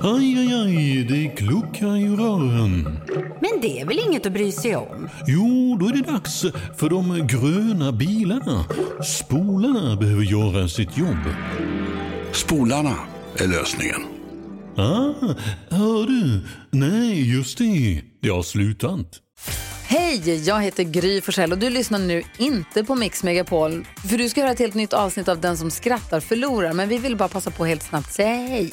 Aj, aj, aj, det kluckar i rören. Men det är väl inget att bry sig om? Jo, då är det dags för de gröna bilarna. Spolarna behöver göra sitt jobb. Spolarna är lösningen. Ah, hör du? Nej, just det. Det har slutat. Hej, jag heter Gry Forssell och du lyssnar nu inte på Mix Megapol. För du ska höra ett helt nytt avsnitt av Den som skrattar förlorar. Men vi vill bara passa på helt snabbt säga hej.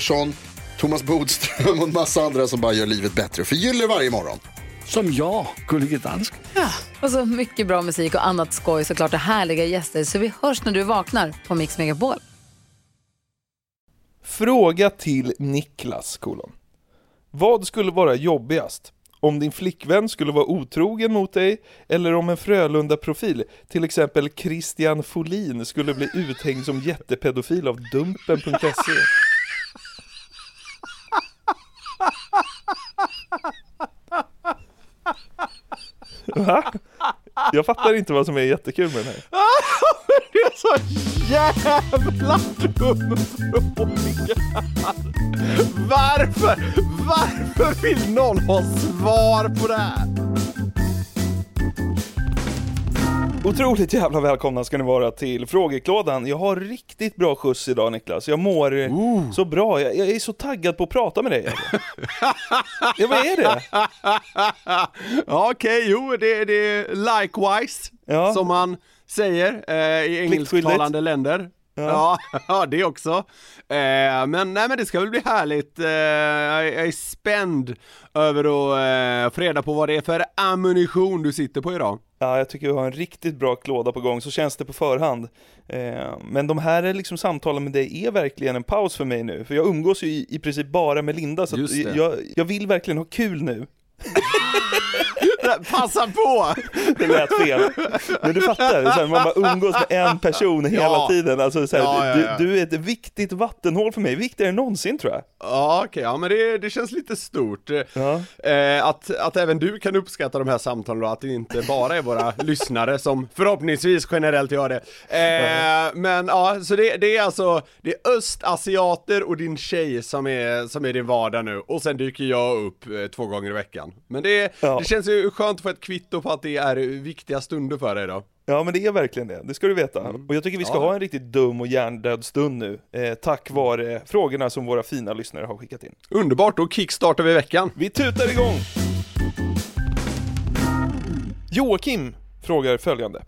Pettersson, Thomas Bodström och en massa andra som bara gör livet bättre. Förgyller varje morgon. Som jag, Gullige Dansken. Och så mycket bra musik och annat skoj såklart och härliga gäster. Så vi hörs när du vaknar på Mix Megapol. Fråga till Niklas, kolon. Vad skulle vara jobbigast? Om din flickvän skulle vara otrogen mot dig eller om en Frölunda-profil, till exempel Christian Folin, skulle bli uthängd som jättepedofil av Dumpen.se? Va? Jag fattar inte vad som är jättekul med den här. Det är så jävla dum fråga! Varför? Varför vill någon ha svar på det här? Otroligt jävla välkomna ska ni vara till frågeklådan. Jag har riktigt bra skjuts idag Niklas. Jag mår så bra. Jag, jag är så taggad på att prata med dig. ja, vad är det? Okej, jo, det, det är likewise, Ja. som man säger eh, i engelsktalande länder. Ja. ja, det också. Eh, men nej men det ska väl bli härligt. Eh, jag, är- jag är spänd över att eh, få reda på vad det är för ammunition du sitter på idag. Ja, jag tycker vi har en riktigt bra klåda på gång, så känns det på förhand. Eh, men de här är liksom samtalen med dig är verkligen en paus för mig nu, för jag umgås ju i, i princip bara med Linda, så jag, jag vill verkligen ha kul nu. Passa på! Det lät fel. Men du fattar, så här, man bara umgås med en person hela Ja. tiden. Alltså, så här, Ja, ja. Du, du är ett viktigt vattenhål för mig, viktigare än någonsin tror jag. Ja okej, ja men det, det känns lite stort. Eh, att, att även du kan uppskatta de här samtalen och att det inte bara är våra lyssnare som förhoppningsvis generellt gör det. Eh, men ja, så det, det är alltså, det är östasiater och din tjej som är, som är din vardag nu och sen dyker jag upp eh, två gånger i veckan. Men det, det känns ju skönt att få ett kvitto på att det är viktiga stunder för dig då. Ja men det är verkligen det, det ska du veta. Och jag tycker vi ska Mm. Ja. ha en riktigt dum och hjärndöd stund nu, eh, tack vare frågorna som våra fina lyssnare har skickat in. Underbart, då kickstartar vi veckan. Vi tutar igång! Joakim frågar följande.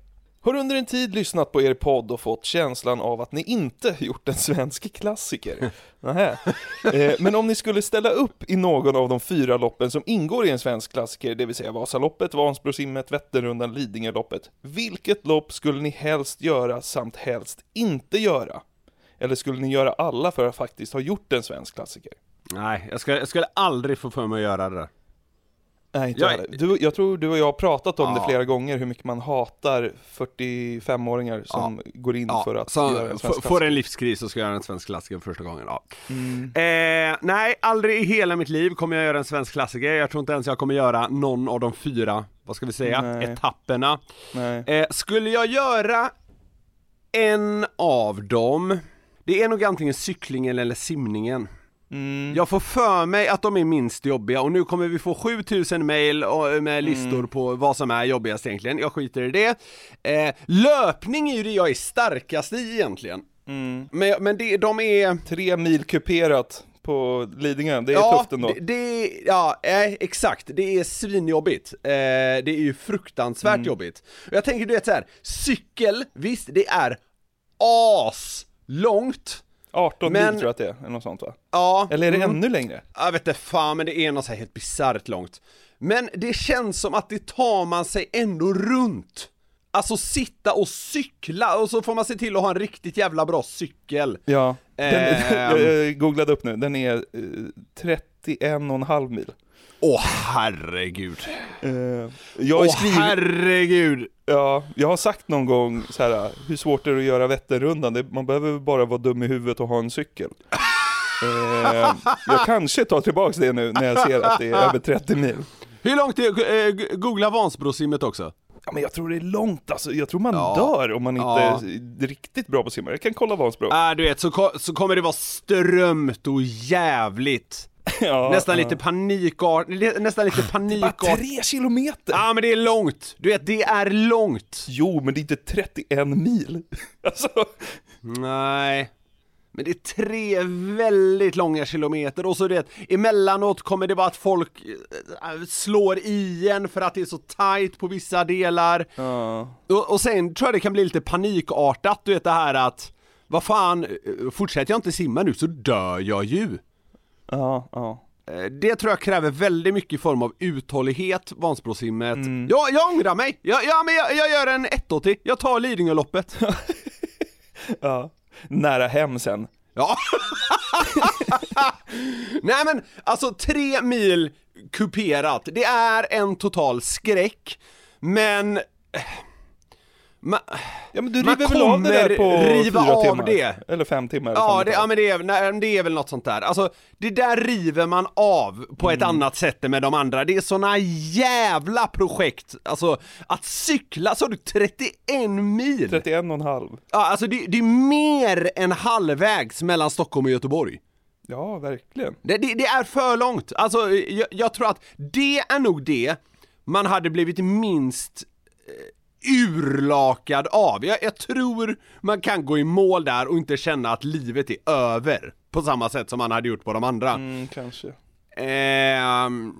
Har under en tid lyssnat på er podd och fått känslan av att ni inte gjort en svensk klassiker. Nähä. Eh, men om ni skulle ställa upp i någon av de fyra loppen som ingår i en svensk klassiker, det vill säga Vasaloppet, Vansbrosimmet, Vätternrundan, Lidingöloppet. Vilket lopp skulle ni helst göra samt helst inte göra? Eller skulle ni göra alla för att faktiskt ha gjort en svensk klassiker? Nej, jag skulle, jag skulle aldrig få för mig att göra det där. Nej, inte Jag- du, jag tror du och jag har pratat om Ja. det flera gånger, hur mycket man hatar 45-åringar som går in för att så göra en svensk får en livskris och ska göra en svensk klassiker för första gången. Ja. Mm. Eh, nej, aldrig i hela mitt liv kommer jag göra en svensk klassiker. Jag tror inte ens jag kommer göra någon av de fyra, vad ska vi säga, Nej. etapperna. Nej. Eh, skulle jag göra en av dem, det är nog antingen cyklingen eller simningen. Mm. Jag får för mig att de är minst jobbiga och nu kommer vi få 7000 mail och- med listor Mm. på vad som är jobbigast egentligen, jag skiter i det. Eh, löpning är ju det jag är starkast i egentligen. Mm. Men, men det, de är... Tre mil kuperat på Lidingö, det är tufft ändå. Det, det, ja, eh, exakt. Det är svinjobbigt. Eh, det är ju fruktansvärt Mm. jobbigt. Och jag tänker du vet så här, cykel, visst det är as långt 18 men- mil tror jag att det är, eller något sånt va? Ja. Eller är det mm. ännu längre? Jag vet inte fan, men det är något så här helt bisarrt långt. Men det känns som att det tar man sig ändå runt. Alltså sitta och cykla och så får man se till att ha en riktigt jävla bra cykel. Ja, den, Ehm. jag googlade upp nu, den är eh, 31,5 mil. Åh herregud. Eh, jag Åh skrivit, herregud. ja, jag har sagt någon gång så här, hur svårt är det att göra Vätternrundan? Man behöver bara vara dum i huvudet och ha en cykel. Eh, jag kanske tar tillbaks det nu när jag ser att det är över 30 mil. Hur långt är, eh, googla Vansbrosimmet också. Ja men jag tror det är långt alltså, jag tror man Ja. dör om man inte Ja. är riktigt bra på att simma. Jag kan kolla Vansbro. Äh, du vet, så, ko- så kommer det vara strömt och jävligt. Ja, nästan ja. lite panikart, nästan lite Bara panikart. tre kilometer! Ja men det är långt, du vet det är långt. Jo, men det är inte 31 mil. Alltså, Nej. Men det är tre väldigt långa kilometer och så det emellanåt kommer det vara att folk eh, slår i en för att det är så tight på vissa delar. ja. Och, och sen tror jag det kan bli lite panikartat, du vet det här att vad fan, eh, fortsätter jag inte simma nu så dör jag ju. Ja, ja. Eh, Det tror jag kräver väldigt mycket form av uthållighet, Vansbrosimmet. Mm. Ja, jag ångrar mig! Ja, ja men jag, jag gör en 180, jag tar Lidingöloppet. ja. Nära hem sen. Ja. Nej men, alltså tre mil kuperat, det är en total skräck, men... Ma, Ja men du river väl av det där på riva fyra av timmar? det. Eller fem timmar? eller ja, fan det, ja men det är, nej, det är väl något sånt där. Alltså, det där river man av på ett annat sätt än med de andra. Det är såna jävla projekt. Alltså, att cykla, så du 31 mil? 31 och en halv. Ja, alltså det, det är mer än halvvägs mellan Stockholm och Göteborg. Ja, verkligen. Det, det, det är för långt. Alltså, jag, jag tror att det är nog det man hade blivit minst eh, urlakad av. Jag, jag tror man kan gå i mål där och inte känna att livet är över. På samma sätt som man hade gjort på de andra. Mm, kanske. Ehm,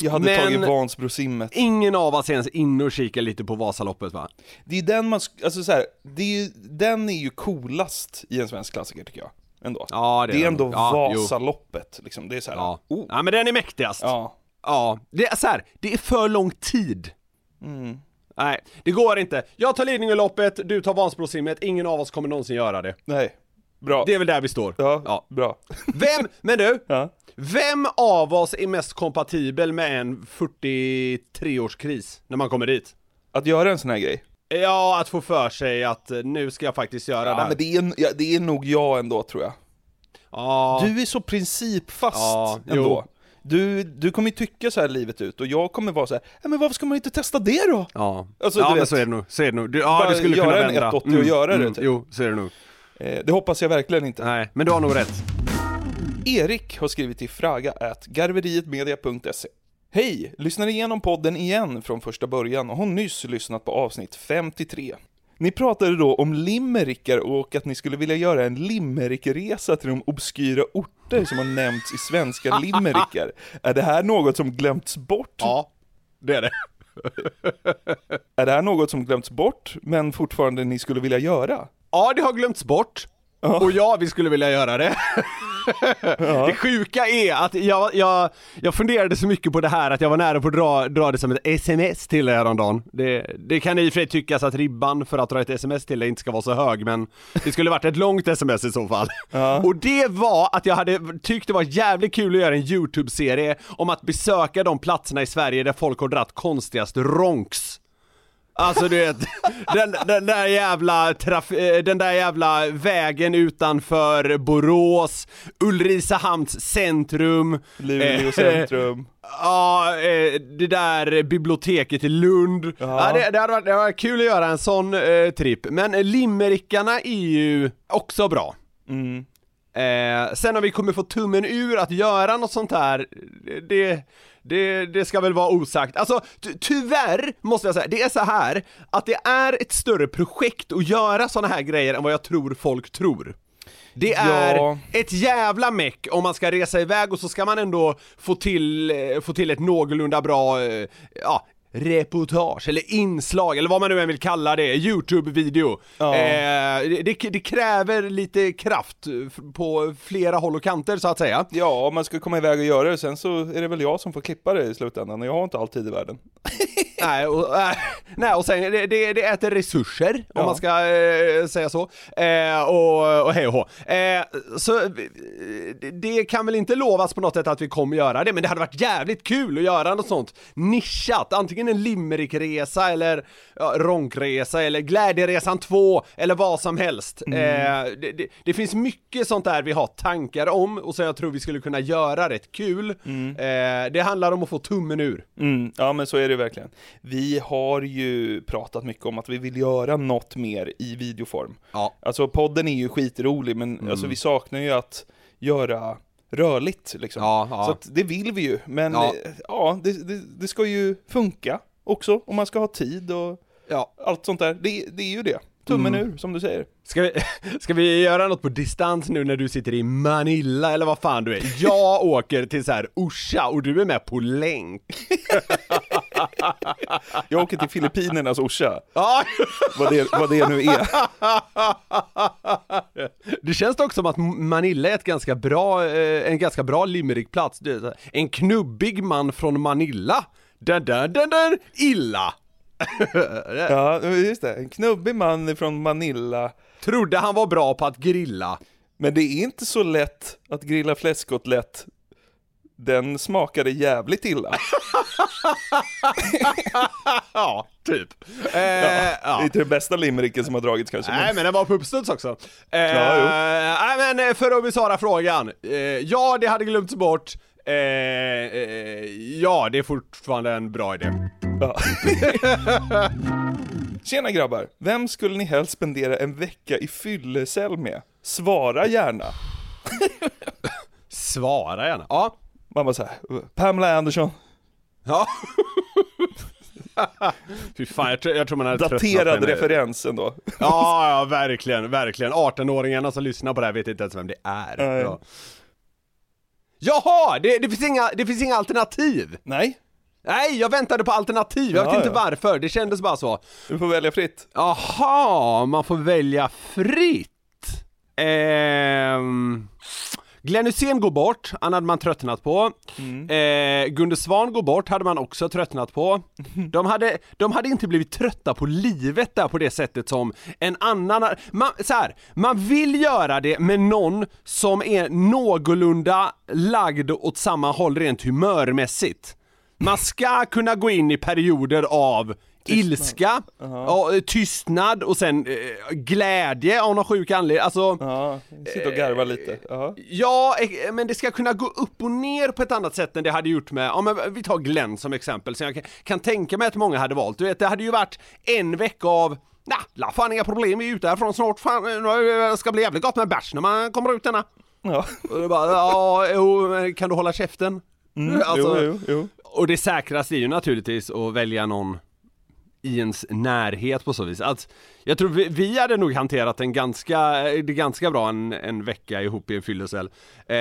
Jag hade Men- tagit Vansbrosimmet. ingen av oss är ens inne och kikar lite på Vasaloppet va? Det är den man, alltså så här, det är, den är ju coolast i en svensk klassiker tycker jag. Ändå. Ja, det är ändå ja, jo. Vasaloppet, liksom. Det är så här, Ja. oh. ja, men den är mäktigast. ja. Ja, det är så här, det är för lång tid. Mm. Nej, det går inte. Jag tar Lidingöloppet, du tar Vansbrosimmet, ingen av oss kommer någonsin göra det. Nej. Bra. Det är väl där vi står. Ja, Ja. bra. Vem, men du, Ja. vem av oss är mest kompatibel med en 43-årskris när man kommer dit? Att göra en sån här grej. Ja, att få för sig att eh, nu ska jag faktiskt göra det Ja, här. men det är, ja, det är nog jag ändå tror jag. Ja, Du är så principfast Ja, ändå. jo. Du, du kommer ju tycka så här livet ut och jag kommer vara så här, "Ja, men varför ska man inte testa det då? ja. Alltså, ja du men vet. så är det nog, så är det nog. Du, ja, Bara du skulle göra kunna en vända. 180 och göra det, typ. Jo, så är det nog. Eh, det hoppas jag verkligen inte. Nej, men du har nog rätt. Erik har skrivit till fraga.garverietmedia.se Hej! Lyssnar igenom podden igen från första början och har nyss lyssnat på avsnitt 53. Ni pratade då om limerickar och att ni skulle vilja göra en limerickresa till de obskyra orter som har nämnts i svenska limerickar. Är det här något som glömts bort? Ja, det är det. Är det här något som glömts bort, men fortfarande ni skulle vilja göra? Ja, det har glömts bort. Och ja, vi skulle vilja göra det. Det sjuka är att jag, jag, jag funderade så mycket på det här att jag var nära på att dra, dra det som ett sms till er häromdagen. Det, det kan i och för sig tyckas att ribban för att dra ett sms till er inte ska vara så hög, men det skulle varit ett långt sms i så fall. Och det var att jag hade tyckt det var jävligt kul att göra en YouTube-serie om att besöka de platserna i Sverige där folk har dratt konstigast ronks. Alltså du vet, den, den där jävla traf, eh, den där jävla vägen utanför Borås, Ulricehamns centrum, Luleå eh, centrum. Ja, eh, det där biblioteket i Lund. Ja. det, det, hade varit, det hade varit kul att göra en sån eh, tripp, men limmerickarna är ju också bra. Mm. Eh, sen om vi kommer få tummen ur att göra något sånt här, det, det, det ska väl vara osagt. Alltså, ty- tyvärr måste jag säga, det är så här att det är ett större projekt att göra såna här grejer än vad jag tror folk tror. Det är Ja. ett jävla meck om man ska resa iväg och så ska man ändå få till, eh, få till ett någorlunda bra, eh, ja, reportage eller inslag eller vad man nu än vill kalla det, YouTube-video. Ja. Eh, det, det, kräver lite kraft på flera håll och kanter så att säga. Ja, om man ska komma iväg och göra det, sen så är det väl jag som får klippa det i slutändan, och jag har inte all tid i världen. nej, och, äh, nej, och sen det, det, det äter resurser, om Ja. man ska eh, säga så. Eh, och, och hej och hå. Eh, så eh, det- det kan väl inte lovas på något sätt att vi kommer göra det, men det hade varit jävligt kul att göra något sånt nischat. Antingen en limerick-resa eller ja, ronkresa eller glädjeresan 2 eller vad som helst. Mm. Eh, det, det, finns mycket sånt där vi har tankar om och så jag tror vi skulle kunna göra rätt kul. Eh, det handlar om att få tummen ur. Mm, ja men så är det verkligen. Vi har ju pratat mycket om att vi vill göra något mer i videoform. Ja. Alltså podden är ju skitrolig men alltså, vi saknar ju att göra rörligt liksom. Ja, ja. Så det vill vi ju, men Ja. ja, det, det, det ska ju funka också om man ska ha tid och allt sånt där. Det, det är ju det. Tummen ur, som du säger. Ska vi, ska vi göra något på distans nu när du sitter i Manila eller vad fan du är? Jag åker till så här Orsa och du är med på länk. Jag åker till Filippinernas Orsa, Ja, vad det, vad det nu är. det känns dock som att Manila är ett ganska bra, eh, en ganska bra limerickplats. En knubbig man från Manila. Dun, dun, dun, dun, illa. Ja, just det. En knubbig man från Manila. Trodde han var bra på att grilla. Men det är inte så lätt att grilla fläskkotlett. Den smakade jävligt illa. Ja, typ. Eh, Det är ja. inte den bästa limericken som har dragits kanske. Nej Men... men den var på uppstuds också. Eh, Ja, jo. nej men eh, för att besvara frågan. Eh, ja, det hade glömts bort. Eh, eh, ja, det är fortfarande en bra idé. Ja. Tjena grabbar! Vem skulle ni helst spendera en vecka i fyllecell med? Svara gärna. Svara gärna. Ja. Man bara såhär, Pamela Anderson, Ja. Fy fan, jag tror, jag tror man hade daterad referens ändå. Ja, ja, verkligen, verkligen. 18-åringarna som lyssnar på det här vet inte ens vem det är. Nej. Ja. Jaha, det, det, finns inga, det finns inga alternativ! Nej, Nej, jag väntade på alternativ, jag vet Ja, inte ja. varför, det kändes bara så. du får välja fritt. Jaha, man får välja fritt. Ehm... Glenn Hysén går bort, han hade man tröttnat på. Eh, Gunde Svan går bort, hade man också tröttnat på. De hade, de hade inte blivit trötta på livet där på det sättet som en annan, man, så här, man vill göra det med någon som är någorlunda lagd åt samma håll rent humörmässigt. Man ska kunna gå in i perioder av ilska, ja, tystnad och sen eh, glädje av någon sjuk anledning, alltså Ja, sitta och garva lite. Ja. Ja, eh, men det ska kunna gå upp och ner på ett annat sätt än det hade gjort med, ja men vi tar Glenn som exempel, som jag kan, kan tänka mig att många hade valt. Du vet, det hade ju varit en vecka av Nah, la fan inga problem, vi är ute härifrån snart, fan, eh, det ska bli jävligt gott med bärs när man kommer ut denna. Ja. Och det bara, ja, jo, kan du hålla käften? Alltså, jo, jo, jo. Och det säkraste är ju naturligtvis att välja någon i ens närhet på så vis. Att jag tror vi, vi hade nog hanterat en ganska, det är ganska bra en, en vecka ihop i en fyllecell. Eh,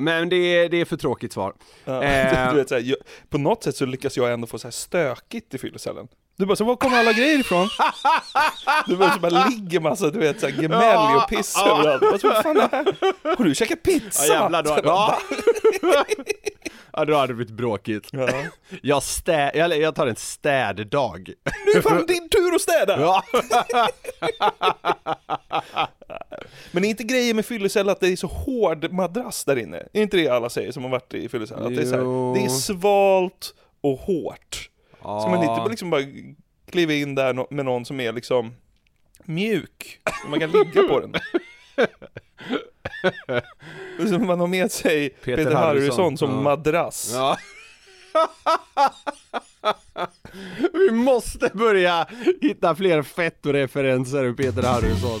men det, är- det är för tråkigt svar. Ja, Eh. du vet, så här, jag, på något sätt så lyckas jag ändå få så här stökigt i fyllecellen. Du bara, så var kommer alla grejer ifrån? Du bara, så bara ligger massa, du vet, så här, gemäll och piss överallt. Vad fan är det här? Har du käkat pizza? Ja jävlar, jag bara, ja. ja då hade det blivit bråkigt. Ja. Jag, stä, jag, jag tar en städdag. Nu är fan din tur att städa! Ja. Men är inte grejen med fyllecell att det är så hård madrass där inne? Är inte det alla säger som har varit i fyllecell? Att det är, så här, det är svalt och hårt. Så man inte liksom bara kliva in där med någon som är liksom mjuk, så man kan ligga på den. Och så man har med sig Peter, Peter Harrison, som ja. madrass. Ja. Vi måste börja hitta fler fettoreferenser ur Peter Harrison.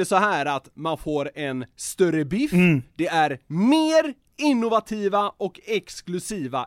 det så här att man får en större biff, det är mer innovativa och exklusiva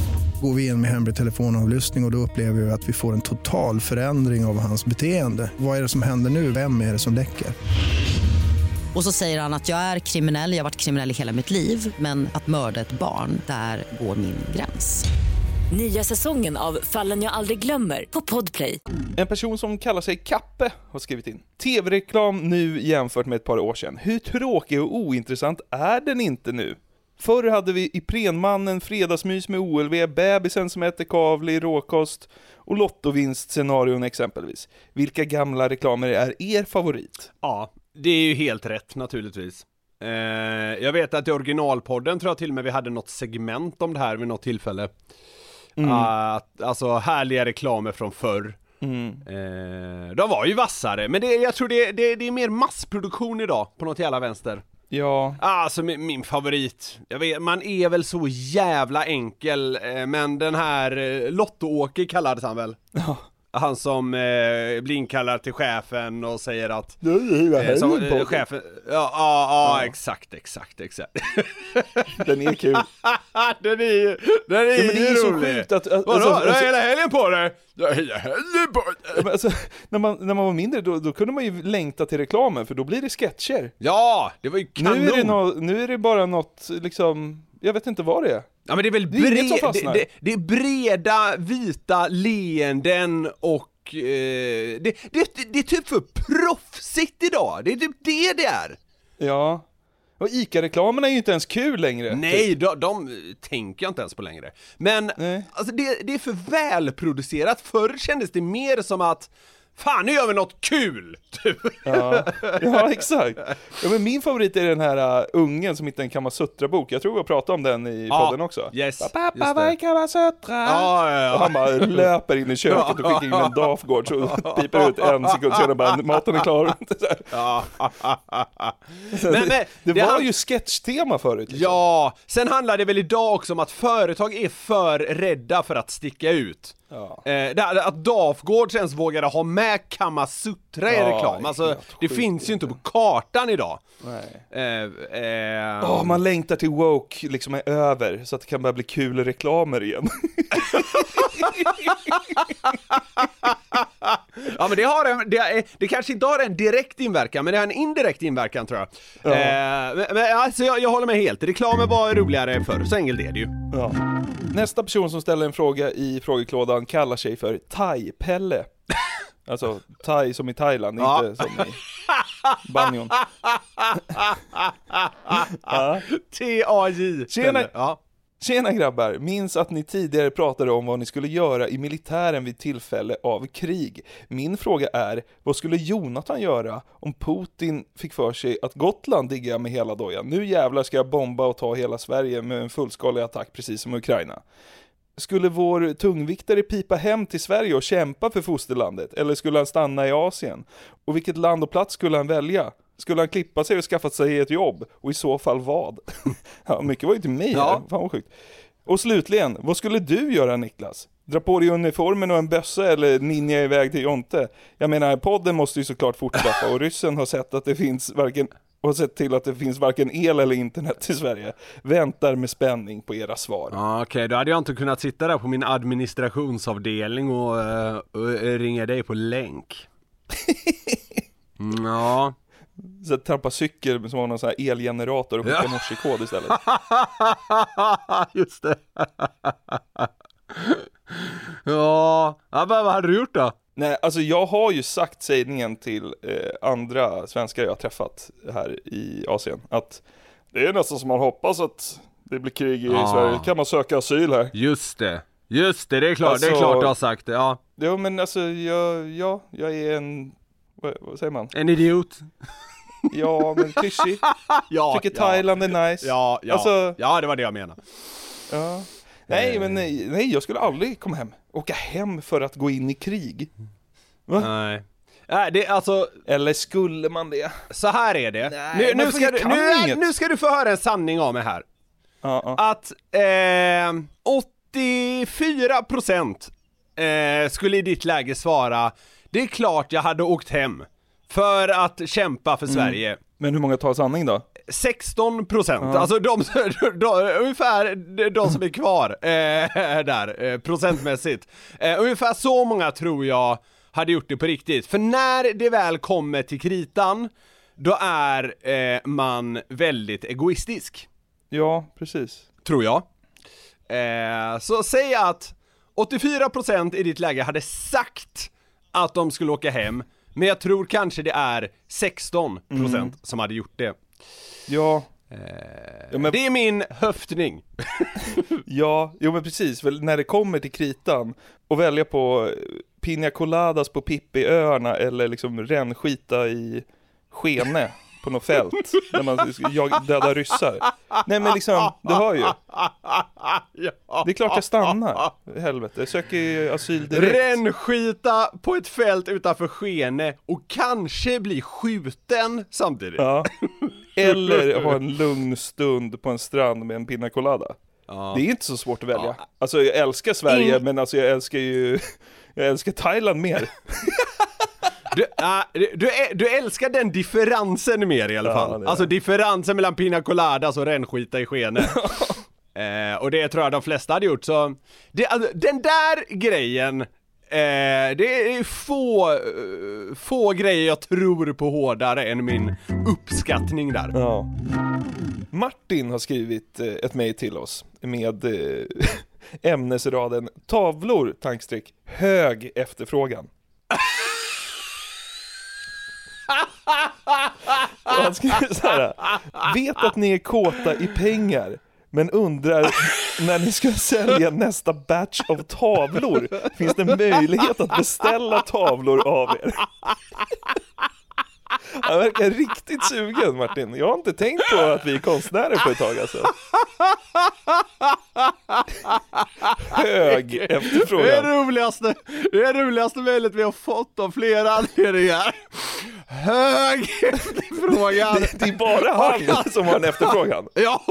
Går vi in med hemlig telefonavlyssning och, och då upplever vi att vi får en total förändring av hans beteende. Vad är det som händer nu? Vem är det som läcker? Och så säger han att jag är kriminell, jag har varit kriminell i hela mitt liv men att mörda ett barn, där går min gräns. Nya säsongen av Fallen jag aldrig glömmer på Podplay. En person som kallar sig Kappe har skrivit in. TV-reklam nu jämfört med ett par år sedan. Hur tråkig och ointressant är den inte nu? Förr hade vi Iprenmannen, Fredagsmys med OLV, Bebisen som äter kavli, råkost och Lottovinstscenarion exempelvis. Vilka gamla reklamer är er favorit? Ja, det är ju helt rätt naturligtvis. Eh, jag vet att i originalpodden tror jag till och med vi hade något segment om det här vid något tillfälle. Mm. Att, alltså härliga reklamer från förr. Mm. Eh, de var ju vassare, men det, jag tror det, det, det är mer massproduktion idag på något jävla vänster. Ja, Alltså min, min favorit, jag vet, man är väl så jävla enkel, eh, men den här eh, Lotto-Åke kallades han väl? Ja. Han som eh, blir inkallad till chefen och säger att det är eh, som, eh, chefen, ja, ja, ja, exakt, exakt, exakt. den är kul. den är ju, den är Ja, men det är ju så rolig. sjukt att- att- Vadå, alltså- du har alltså- hela helgen på dig? Du har hela helgen på dig? Ja, men alltså, när, man, när man var mindre då, då kunde man ju längta till reklamen för då blir det sketcher. Ja, det var ju kanon! Nu är, det nå, nu är det bara något liksom, jag vet inte vad det är. Ja men det är väl Det är inget som bre- det, det, det är breda, vita leenden och eh, det, det, det är typ för proffsigt idag, det är typ det det är! Ja. Och ICA-reklamerna är ju inte ens kul längre. Nej, de, de tänker jag inte ens på längre. Men Nej. alltså det, det är för välproducerat, förr kändes det mer som att Fan nu gör vi något kul! Typ. Ja, ja exakt. Ja, men min favorit är den här uh, ungen som hittade en Kamasutra-bok. Jag tror vi har pratat om den i Ja, podden också. yes, Pappa, vad är. Kamasutra? Ja, ja, ja. Och han bara löper in i köket och skickar in en Dafgård så piper ut en sekund senare bara maten är klar. Ja. Men- men, det, det det var han- ju sketchtema förut. liksom. Ja, sen handlar det väl idag också om att företag är för rädda för att sticka ut. Ja. Eh, att Dafgård ens vågade ha med Kamasutra i Ja, reklam, alltså det finns ju inte på kartan idag. Eh, eh, Åh, man längtar till woke liksom är över så att det kan börja bli kul reklamer igen. Ja men det har en, det, är, det kanske inte har en direkt inverkan, men det har en indirekt inverkan tror jag. Ja. Eh, men, men alltså jag, jag håller med helt, reklamen var roligare förr, så enkelt är det ju. Ja. Nästa person som ställer en fråga i frågeklådan kallar sig för Thai-Pelle. Alltså thai som i Thailand, Ja. inte som i banjon. ja. T-A-J. Tjena. Ja. Tjena grabbar! Minns att ni tidigare pratade om vad ni skulle göra i militären vid tillfälle av krig. Min fråga är, vad skulle Jonathan göra om Putin fick för sig att Gotland diggar med hela dojan? Nu jävlar ska jag bomba och ta hela Sverige med en fullskalig attack precis som Ukraina. Skulle vår tungviktare pipa hem till Sverige och kämpa för fosterlandet? Eller skulle han stanna i Asien? Och vilket land och plats skulle han välja? Skulle han klippa sig och skaffa sig ett jobb? Och i så fall vad? ja, mycket var ju till mig Ja. Fan vad sjukt. Och slutligen, vad skulle du göra Niklas? Dra på dig uniformen och en bössa eller ninja iväg till Jonte? Jag menar, podden måste ju såklart fortlöpa och ryssen har sett att det finns varken och sett till att det finns varken el eller internet i Sverige. Väntar med spänning på era svar. Ja, Okej, då hade jag inte kunnat sitta där på min administrationsavdelning och, eh, och ringa dig på länk. Mm, ja. Så att trampa cykel som har någon sån här elgenerator och skicka Ja. morsekod istället. Just det. Ja, vad, vad hade du gjort då? Nej, alltså jag har ju sagt sägningen till eh, andra svenskar jag har träffat här i Asien att det är nästan som man hoppas att det blir krig i Ja. Sverige, kan man söka asyl här. Just det, just det, det är klart, det är Alltså- klart du har sagt det, ja. Jo men alltså jag, ja, jag är en, vad, vad säger man? En idiot. Ja men klyschig. ja, Tycker ja. Thailand är nice. Ja, ja, Alltså, ja det var det jag menade. ja. Nej men nej, nej, jag skulle aldrig komma hem. Åka hem för att gå in i krig. Va? Nej. Nej, det alltså, Eller skulle man det? så här är det. Nej, nu, nu, ska du, nu, nu ska du få höra en sanning av mig här. Ja, ja. Att eh, 84% eh, skulle i ditt läge svara Det är klart jag hade åkt hem För att kämpa för Sverige Men hur många tar sanning då? 16 procent, alltså de, de, ungefär de som är kvar eh, där, eh, procentmässigt. Eh, ungefär så många tror jag hade gjort det på riktigt. För när det väl kommer till kritan, då är eh, man väldigt egoistisk, Ja, precis. tror jag. Eh, så säg att 84% i ditt läge hade sagt att de skulle åka hem, men jag tror kanske det är 16% som hade gjort det. Ja, ja, men, Det är min höftning. ja, jo men precis, väl när det kommer till kritan och välja på eh, Pina Coladas på Pippiöarna eller liksom rännskita i Skene på något fält där man jag, döda ryssar. Nej men liksom, du hör ju. ja. Det är klart jag stannar. Helvete, jag söker ju asyl direkt. Rännskita på ett fält utanför Skene och kanske bli skjuten samtidigt. Ja. Eller ha en lugn stund på en strand med en Pina Colada. Ja. Det är inte så svårt att välja. Alltså jag älskar Sverige, Ing- men alltså jag älskar ju, jag älskar Thailand mer. Du, äh, du, du, älskar den differensen mer i alla Ja, fall. är alltså differensen mellan Pina Coladas och rännskita i Skene. eh, och det tror jag de flesta hade gjort så, det, alltså, den där grejen Eh, det är få, eh, få grejer jag tror på hårdare än min uppskattning där. Ja. Martin har skrivit eh, ett mejl till oss med eh, ämnesraden tavlor, tankstreck, hög efterfrågan. Och han skriver så här. Vet att ni är kåta i pengar, men undrar när ni ska sälja nästa batch av tavlor, finns det möjlighet att beställa tavlor av er? Han verkar riktigt sugen Martin. Jag har inte tänkt på att vi är konstnärer på ett tag alltså. Hög Det är efterfrågan. roligaste, det är roligaste mejlet vi har fått av flera anledningar. Hög efterfrågan. Det, det är bara han som har en efterfrågan. Ja!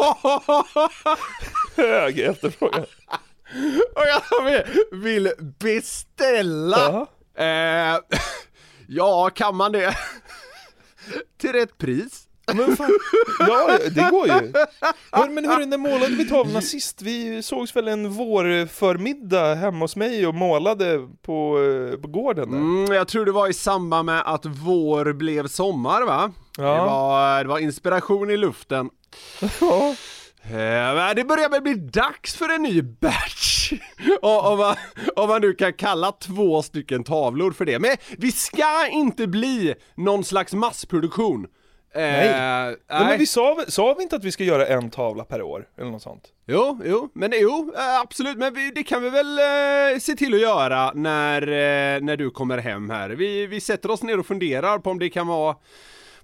Hög efterfrågan. Och jag vill- beställa. Eh, ja, kan man det? Till rätt pris? Men fan, ja, det går ju. Men hörru, när målade vi tavlorna sist? Vi sågs väl en vårförmiddag hemma hos mig och målade på, eh, på gården där. Mm, jag tror det var i samband med att vår blev sommar va? Ja. Det, var, det var inspiration i luften. Ja. Eh, det börjar väl bli dags för en ny batch! Om, man, om man nu kan kalla två stycken tavlor för det. Men vi ska inte bli någon slags massproduktion. Eh, Nej. Ja, men vi sa, sa vi inte att vi ska göra en tavla per år? Eller något sånt? Jo, jo, men jo, eh, absolut, men vi, det kan vi väl eh, se till att göra när, eh, när du kommer hem här. Vi, vi sätter oss ner och funderar på om det kan vara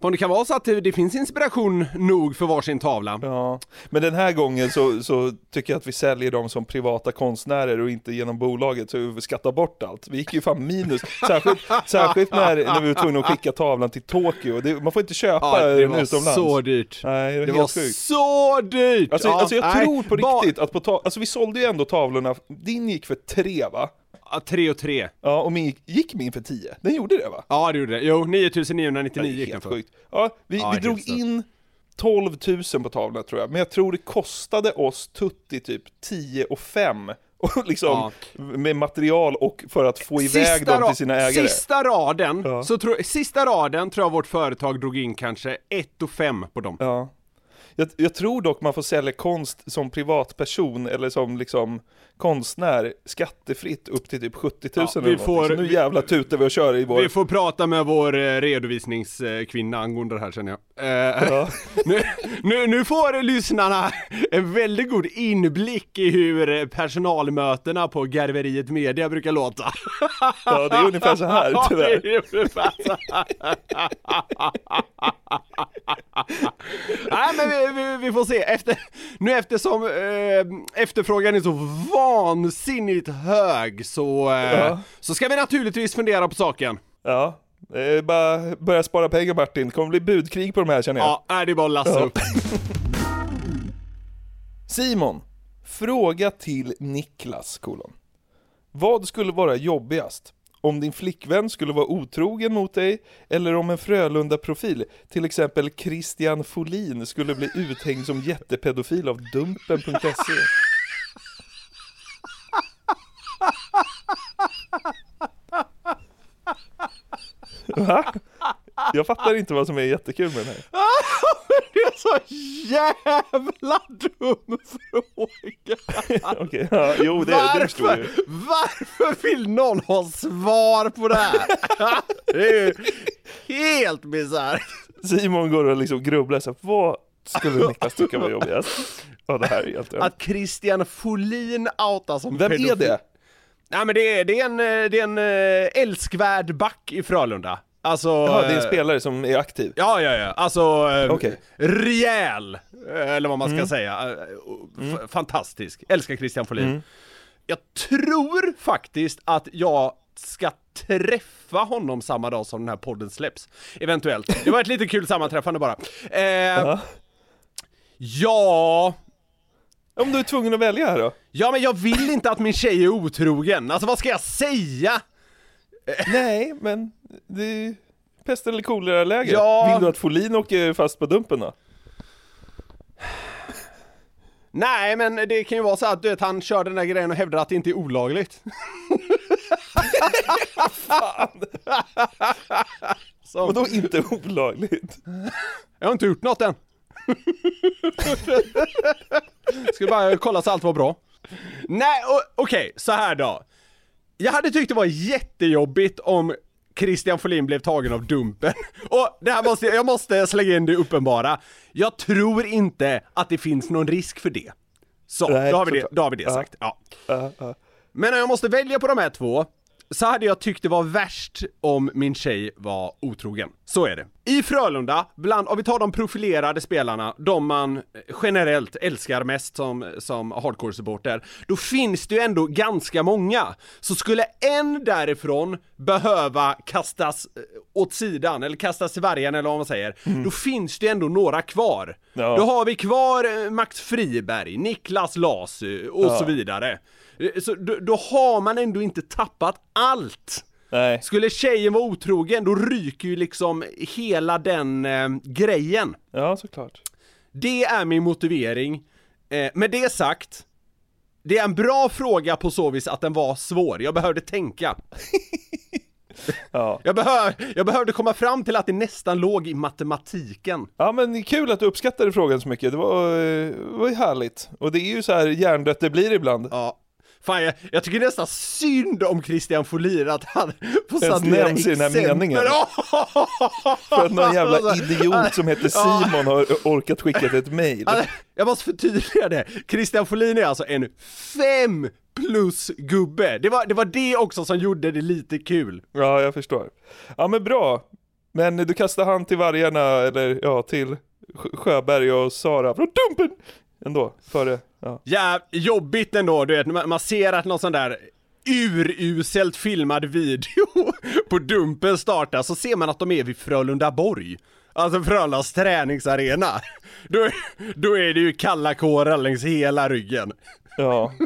om det kan vara så att det, det finns inspiration nog för varsin tavla. Ja, men den här gången så, så tycker jag att vi säljer dem som privata konstnärer och inte genom bolaget så vi skattar bort allt. Vi gick ju fan minus, särskilt, särskilt när, när vi var tvungna att skicka tavlan till Tokyo. Det, man får inte köpa Ja, det den var utomlands. så dyrt. Nej, det, Det var var helt sjukt. så dyrt! Alltså, Ja, alltså jag nej, tror på riktigt att på ta- alltså vi sålde ju ändå tavlorna, din gick för tre va? Ja, tre och tre. Ja, och min gick, gick min för tio? Den gjorde det va? Ja, det gjorde det. Jo, 9999 gick den för. sjukt. Ja, vi, Ja, vi drog stört. in 12 000 på tavlorna tror jag, men jag tror det kostade oss tutti typ 10 och 5 och liksom med material och för att få iväg dem ra- till sina ägare. Sista raden, Ja. så tror, sista raden tror jag vårt företag drog in kanske 1 och 5 på dem. Ja. Jag, jag tror dock man får sälja konst som privatperson eller som liksom konstnär skattefritt upp till typ 70 000 Ja, eller får- Så nu jävla tutar vi och kör i vår... Vi får prata med vår eh, redovisningskvinna angående det här känner jag. Eh, Ja. nu, nu, nu får lyssnarna en väldigt god inblick i hur personalmötena på Garveriet Media brukar låta. Ja, det är ungefär så här, Ja, tyvärr. det är ungefär så. Nej men vi, vi, vi får se, efter, nu eftersom eh, efterfrågan är så vansinnigt hög så, eh, Ja. så ska vi naturligtvis fundera på saken. Ja, det är bara börja spara pengar Martin. Det kommer bli budkrig på de här känner jag. Ja, det är bara att lassa upp. Simon, fråga till Niklas, kolon. Vad skulle vara jobbigast? Om din flickvän skulle vara otrogen mot dig, eller om en Frölunda-profil, till exempel Christian Folin, skulle bli uthängd som jättepedofil av Dumpen.se? Va? Jag fattar inte vad som är jättekul med den här. det är så jävla dum fråga! Okej, ja, jo det, det förstår jag ju. varför vill någon ha svar på det här? det är ju helt bisarrt. Simon går och liksom grubblar så här, vad skulle Niklas tycka var jobbigast? Ja det här är helt Att Christian Folin outas som Vem är pedofil. det? Nej men det är, det är en, eh, det är en eh, älskvärd back i Frölunda. Alltså... Ja, det är en eh, spelare som är aktiv. Ja, ja, ja. Alltså, Okej. rejäl, eller vad man ska Mm. säga. F- Fantastisk. Älskar Christian Folin. Mm. Jag tror faktiskt att jag ska träffa honom samma dag som den här podden släpps. Eventuellt. Det var ett lite kul sammanträffande bara. Eh, Ja. ja... Om du är tvungen att välja här då? Ja, men jag vill inte att min tjej är otrogen. Alltså vad ska jag säga? Nej, men det är pest eller kolera läge. Ja. Vill du att Folin åker fast på Dumpen då? Nej, men det kan ju vara så att du vet, han kör den där grejen och hävdar att det inte är olagligt. Som- Vadå inte olagligt? Jag har inte gjort något än. Ska bara kolla så allt var bra. Nej, okej, så här då. Jag hade tyckt det var jättejobbigt om Christian Folin blev tagen av Dumpen. Och det här måste, jag måste slänga in det uppenbara. Jag tror inte att det finns någon risk för det. Så, Nej, då har vi det, då har vi det sagt. Ja. Men om jag måste välja på de här två så hade jag tyckt det var värst om min tjej var otrogen. Så är det. I Frölunda, bland, om vi tar de profilerade spelarna, de man generellt älskar mest som, som hardcore-supporter, då finns det ju ändå ganska många. Så skulle en därifrån behöva kastas eh, åt sidan, eller kastas till vargen eller vad man säger, då finns det ändå några kvar. Ja. Då har vi kvar eh, Max Friberg, Niklas Lasu och Ja. så vidare. Eh, Så då, då har man ändå inte tappat allt. Nej. Skulle tjejen vara otrogen, då ryker ju liksom hela den eh, grejen. Ja, såklart. Det är min motivering. Eh, med det sagt, det är en bra fråga på så vis att den var svår. Jag behövde tänka. Ja. Jag, behöv, jag behövde komma fram till att det nästan låg i matematiken. Ja men kul att du uppskattade frågan så mycket, det var, eh, det var ju härligt. Och det är ju så här hjärndött det blir ibland. Ja. Fan, jag, jag tycker nästan synd om Christian Folin att han får Ens nämns i den här exempel. meningen. För att någon jävla Alltså, idiot som heter. Simon har orkat skicka ett. Alltså, Jag måste förtydliga det. Christian Folin är alltså en fem plus gubbe. Det var, det var det också som gjorde det lite kul. Ja, jag förstår. Ja men bra. Men du kastar hand till vargarna, eller ja, till Sjö- Sjöberg och Sara från Dumpen! Ändå, före, ja. Ja, jobbigt ändå, du vet, man man ser att någon sån där uruselt filmad video på Dumpen startar, så ser man att de är vid Frölundaborg. Alltså Frölundas träningsarena. Då, är- då är det ju kalla kårar längs hela ryggen. Ja.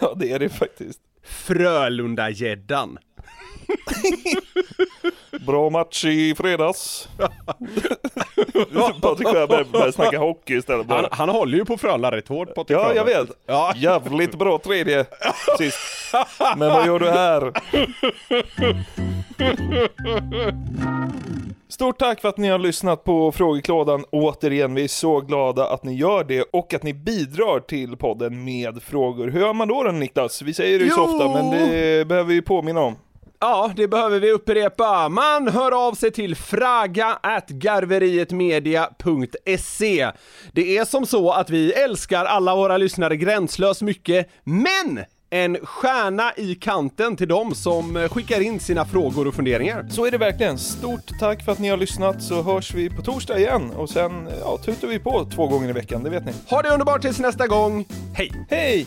Ja, det är det faktiskt. Frölundagäddan. Bra match i fredags. Patrik Sjöberg börjar snacka hockey istället. Han, han håller ju på Frölunda rätt hårt, Patrik Ja, jag vet. Ja. Jävligt bra tredje sist. Men vad gör du här? Stort tack för att ni har lyssnat på frågeklådan återigen. Vi är så glada att ni gör det och att ni bidrar till podden med frågor. Hur gör man då, då Niklas? Vi säger det ju så ofta, men det behöver vi påminna om. Ja, det behöver vi upprepa. Man hör av sig till fraga at garverietmedia.se. Det är som så att vi älskar alla våra lyssnare gränslöst mycket, men en stjärna i kanten till dem som skickar in sina frågor och funderingar. Så är det verkligen. Stort tack för att ni har lyssnat så hörs vi på torsdag igen och sen ja, tutar vi på två gånger i veckan, det vet ni. Ha det underbart tills nästa gång. Hej! Hej!